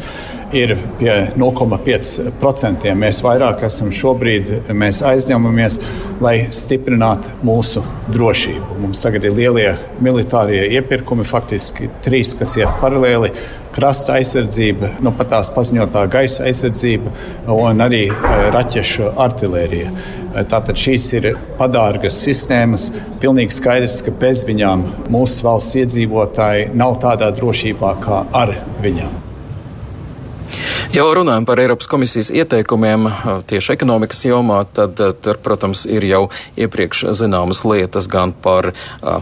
Speaker 20: ir pie 0,5%. Mēs vairāk esam šobrīd, mēs aizņemamies, lai stiprinātu mūsu drošību. Mums tagad ir lielie militārie iepirkumi, faktiski trīs, kas iet paralēli krasta aizsardzība, nu, pat tās paziņotā gaisa aizsardzība un arī e, raķešu artērija. E, tātad šīs ir padārgas sistēmas. Pilnīgi skaidrs, ka bez viņām mūsu valsts iedzīvotāji nav tādā drošībā kā ar viņām.
Speaker 19: Ja runājam par Eiropas komisijas ieteikumiem tieši ekonomikas jomā, tad tur, protams, ir jau iepriekš zināmas lietas gan par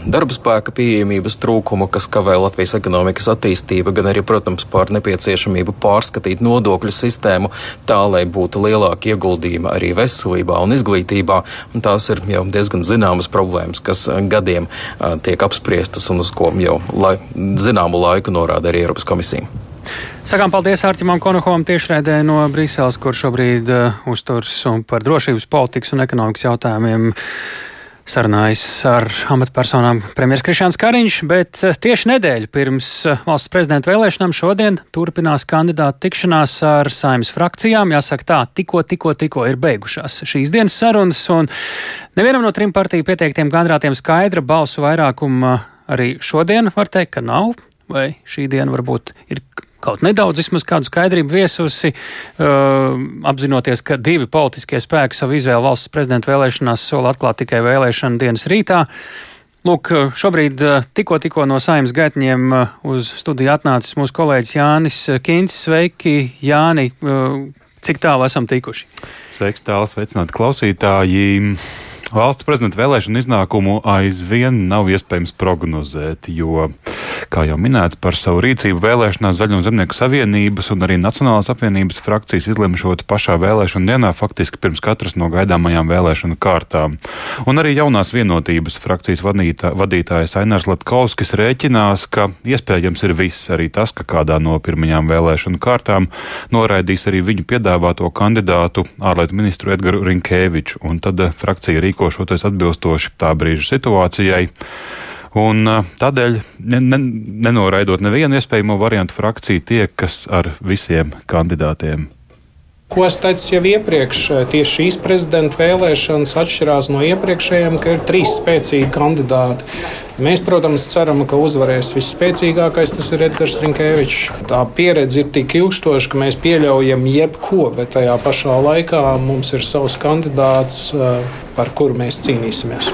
Speaker 19: darba spēka pieejamības trūkumu, kas kavē Latvijas ekonomikas attīstību, gan arī, protams, par nepieciešamību pārskatīt nodokļu sistēmu tā, lai būtu lielāki ieguldījumi arī veselībā un izglītībā. Un tās ir jau diezgan zināmas problēmas, kas gadiem tiek apspriestas un uz ko jau lai, zināmu laiku norāda arī Eiropas komisija.
Speaker 1: Sakām paldies Artimam Konohovam tiešraidē no Brīseles, kur šobrīd uh, uzturs par drošības politikas un ekonomikas jautājumiem sarunājas ar amatpersonām premjerministrs Krišāns Kariņš, bet uh, tieši nedēļu pirms uh, valsts prezidenta vēlēšanām šodien turpinās kandidātu tikšanās ar saimnes frakcijām. Jāsaka tā, tikko, tikko, tikko ir beigušās šīs dienas sarunas, un nevienam no trim partiju pieteiktiem kandidātiem skaidra balsu vairākuma arī šodien var teikt, ka nav, vai šī diena varbūt ir kaut nedaudz vismaz kādu skaidrību viesusi, uh, apzinoties, ka divi politiskie spēki savu izvēlu valsts prezidenta vēlēšanās sola atklāt tikai vēlēšana dienas rītā. Lūk, šobrīd tikko, tikko no saimnes gaitņiem uz studiju atnācis mūsu kolēģis Jānis Kins. Sveiki, Jāni! Cik tālu esam tikuši?
Speaker 21: Sveiks, tālu sveicināt klausītāji! Valsts prezidenta vēlēšanu iznākumu aizvien nav iespējams prognozēt, jo, kā jau minēts, par savu rīcību vēlēšanās Zaļo zemnieku savienības un arī Nacionālās apvienības frakcijas izlemšot pašā vēlēšana dienā, faktiski pirms katras no gaidāmajām vēlēšanu kārtām. Un arī jaunās vienotības frakcijas vadītā, vadītājs Ainārs Latkovskis rēķinās, ka iespējams ir viss, arī tas, ka kādā no pirmajām vēlēšanu kārtām noraidīs arī viņu piedāvāto kandidātu ārlietu ministru Edgaru Rinkēviču, un tad frakcija rīkosies rīkošoties atbilstoši tā brīža situācijai. Un tādēļ, ne, ne, nenoraidot nevienu iespējamo variantu, frakcija tiekas ar visiem kandidātiem.
Speaker 22: Ko es teicu jau iepriekš, tieši šīs prezidenta vēlēšanas atšķirās no iepriekšējām, ka ir trīs spēcīgi kandidāti. Mēs, protams, ceram, ka uzvarēs visspēcīgākais, tas ir Edgars Rinkēvičs. Tā pieredze ir tik ilgstoša, ka mēs pieļaujam jebko, bet tajā pašā laikā mums ir savs kandidāts, par kuru mēs cīnīsimies.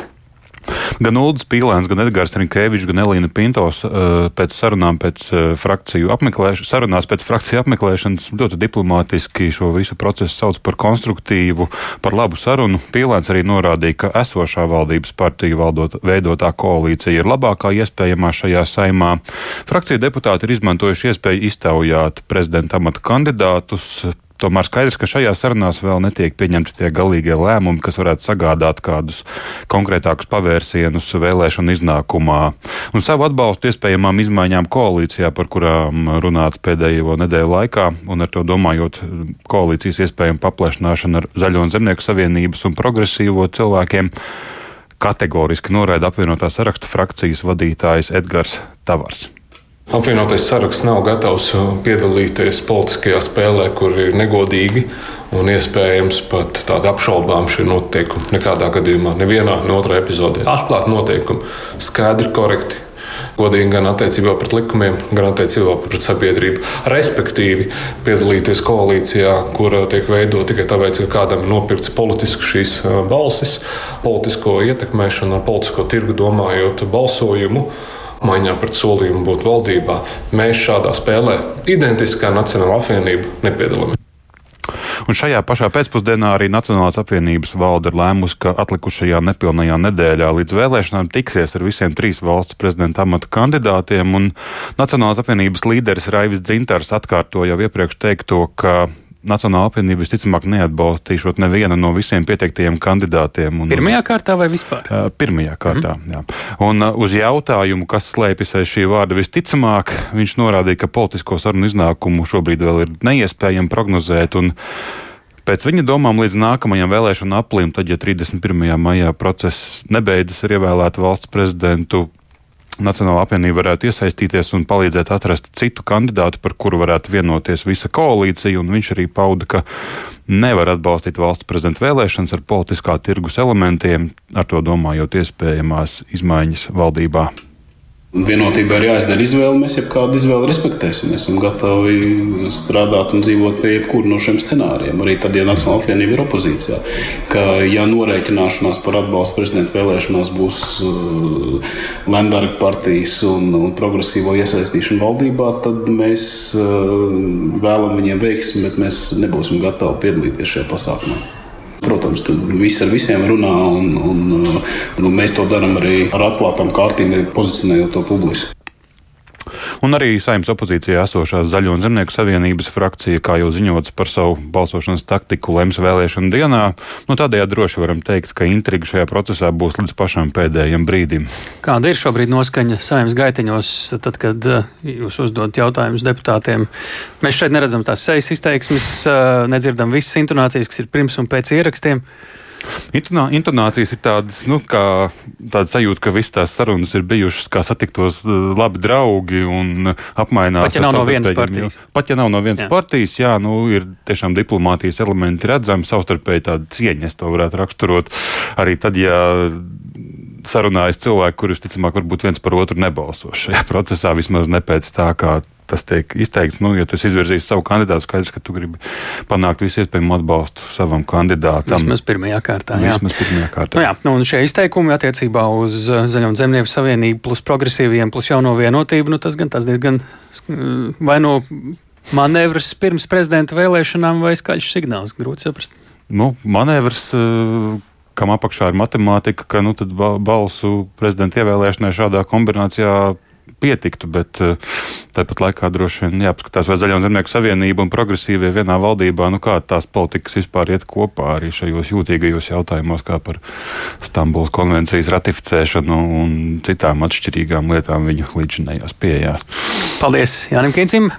Speaker 21: Gan Ulrichs Pīlēns, gan Edgars Rinkēvičs, gan Elīna Pintos eh, pēc sarunām, pēc eh, frakciju apmeklēšanas, sarunās pēc frakciju apmeklēšanas ļoti diplomātiski šo visu procesu sauc par konstruktīvu, par labu sarunu. Pīlēns arī norādīja, ka esošā valdības partija valdot, veidotā koalīcija ir labākā iespējamā šajā saimā. Frakcija deputāti ir izmantojuši iespēju iztaujāt prezidenta amata kandidātus, Tomēr skaidrs, ka šajā sarunās vēl netiek pieņemti tie galīgie lēmumi, kas varētu sagādāt kādus konkrētākus pavērsienus vēlēšanu iznākumā. Un savu atbalstu iespējamām izmaiņām koalīcijā, par kurām runāts pēdējo nedēļu laikā, un ar to domājot koalīcijas iespējamu paplašināšanu ar Zaļo un Zemnieku savienības un progresīvo cilvēkiem, kategoriski noraida apvienotā saraksta frakcijas vadītājs Edgars Tavars.
Speaker 23: Apvienotais saraksts nav gatavs piedalīties politiskajā spēlē, kur ir negodīgi un iespējams pat tādi apšaubām šie noteikumi. Nekādā gadījumā, nevienā, ne otrā epizodē. Atklāti noteikumi, skaidri, korekti. Godīgi gan attiecībā pret likumiem, gan attiecībā pret sabiedrību. Respektīvi, piedalīties koalīcijā, kur tiek veidota tikai tāpēc, ka kādam nopirkts politiski šīs balsis, politisko ietekmēšanu, politisko tirgu domājot balsojumu apmaiņā pret solījumu būt valdībā, mēs šādā spēlē, identiskā Nacionāla apvienība, nepiedalāmies.
Speaker 21: Un šajā pašā pēcpusdienā arī Nacionālās apvienības valde ir lēmusi, ka atlikušajā nepilnajā nedēļā līdz vēlēšanām tiksies ar visiem trīs valsts prezidenta amata kandidātiem. Nacionālās apvienības līderis Raivis Dzintars atkārtoja jau iepriekš teikto, ka Nacionāla apvienība visticamāk neatbalstīšot nevienu no visiem pieteiktajiem kandidātiem.
Speaker 1: Pirmajā uz, kārtā vai vispār?
Speaker 21: Uh, pirmajā kārtā, mm. jā. Un uh, uz jautājumu, kas slēpjas aiz šī vārda visticamāk, viņš norādīja, ka politisko sarunu iznākumu šobrīd vēl ir neiespējami prognozēt. Un, Pēc viņa domām līdz nākamajam vēlēšanu aplim, tad, ja 31. maijā process nebeidzas ar ievēlētu valsts prezidentu, Nacionāla apvienība varētu iesaistīties un palīdzēt atrast citu kandidātu, par kuru varētu vienoties visa koalīcija. Viņš arī pauda, ka nevar atbalstīt valsts prezidenta vēlēšanas ar politiskā tirgus elementiem, ar to domājot iespējamās izmaiņas valdībā.
Speaker 24: Vienotībai ir jāizdara izvēle. Mēs jebkādu izvēli respektēsim. Mēs esam gatavi strādāt un dzīvot pie jebkura no šiem scenārijiem. Arī tad, ja Nacionāla apvienība ir opozīcijā. Ka, ja norēķināšanās par atbalstu prezidenta vēlēšanās būs uh, Lemberga partijas un, un progresīvo iesaistīšana valdībā, tad mēs uh, vēlam viņiem veiksmi, bet mēs nebūsim gatavi piedalīties šajā pasākumā. Protams, tur viss ar visiem runā, un, un, un nu, mēs to darām arī ar atklātām kārtīm, pozicionējot to publiski.
Speaker 21: Un arī saimnes opozīcijā esošās Zaļo un Zemnieku savienības frakcija, kā jau ziņots par savu balsošanas taktiku, lems vēlēšanu dienā. Nu, tādējādi droši varam teikt, ka intriga šajā procesā būs līdz pašam pēdējiem brīdim.
Speaker 1: Kāda ir šobrīd noskaņa saimnes gaiteņos, tad, kad uh, jūs uzdodat jautājumus deputātiem? Mēs šeit neredzam tās sejas izteiksmes, uh, nedzirdam visas intonācijas, kas ir pirms un pēc ierakstiem.
Speaker 21: Intonā, intonācijas ir tādas, nu, kā tāda sajūta, ka visas tās sarunas ir bijušas kā satiktos uh, labi draugi un apmainās.
Speaker 1: Pat ja nav no vienas partijas.
Speaker 21: Pat ja nav no vienas jā. partijas, jā, nu, ir tiešām diplomātijas elementi redzami, savstarpēji tāda cieņa, es to varētu raksturot. Arī tad, ja sarunājas cilvēki, kurus, ticamāk, varbūt viens par otru nebalso šajā procesā, vismaz ne pēc tā, kā tas tiek izteikts. Nu, ja tu izvirzīsi savu kandidātu, skaidrs, ka tu gribi panākt visu iespējamo atbalstu savam kandidātam.
Speaker 1: Vismaz pirmajā kārtā. Jā.
Speaker 21: Vismaz pirmajā kārtā.
Speaker 1: Nu, jā, nu, un šie izteikumi attiecībā uz uh, Zaļo Zemnieku savienību plus progresīviem plus jauno vienotību, nu, tas gan tas diezgan vai no manevrs pirms prezidenta vēlēšanām vai skaļš signāls. Grūti saprast.
Speaker 21: Nu, manevrs. Uh, kam apakšā ir matemātika, ka nu, balsu prezidenta ievēlēšanai šādā kombinācijā pietiktu, bet uh, tāpat laikā droši vien jāapskatās, vai Zaļā zemnieku savienība un progresīvie vienā valdībā, nu kā tās politikas vispār iet kopā arī šajos jūtīgajos jautājumos, kā par Stambulas konvencijas ratificēšanu un citām atšķirīgām lietām viņu līdzinējās pieejās.
Speaker 1: Paldies Jānim Kīncim.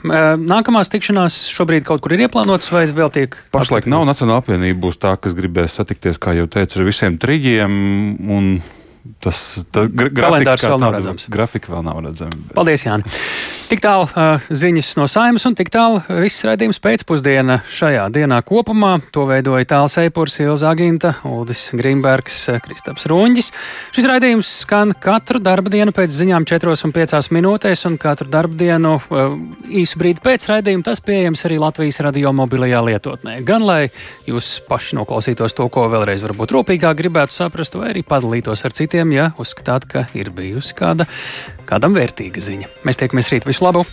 Speaker 1: Nākamās tikšanās šobrīd kaut kur ir ieplānotas vai vēl tiek?
Speaker 21: Pašlaik nav Nacionāla apvienība, būs tā, kas gribēs satikties, kā jau teicu, ar visiem trījiem. Un Tas
Speaker 1: kalendārs vēl nav redzams.
Speaker 21: Grafika vēl nav redzama.
Speaker 1: Bet... Paldies, Jāni. Tik tālu uh, ziņas no saimas un tik tālu viss raidījums pēcpusdiena šajā dienā kopumā. To veidoja Tāls Eipurs, Ilza Aginta, Uldis Grimbergs, Kristaps Runģis. Šis raidījums skan katru darba dienu pēc ziņām 4,5 minūtēs un katru darba dienu uh, īsu brīdi pēc raidījuma. Tas pieejams arī Latvijas radio mobilajā lietotnē. Gan lai jūs paši noklausītos to, ko vēlreiz varbūt rūpīgāk gribētu saprast, vai arī padalītos ar citiem citiem, ja uzskatāt, ka ir bijusi kāda, kādam vērtīga ziņa. Mēs tiekamies rīt. Visu labu!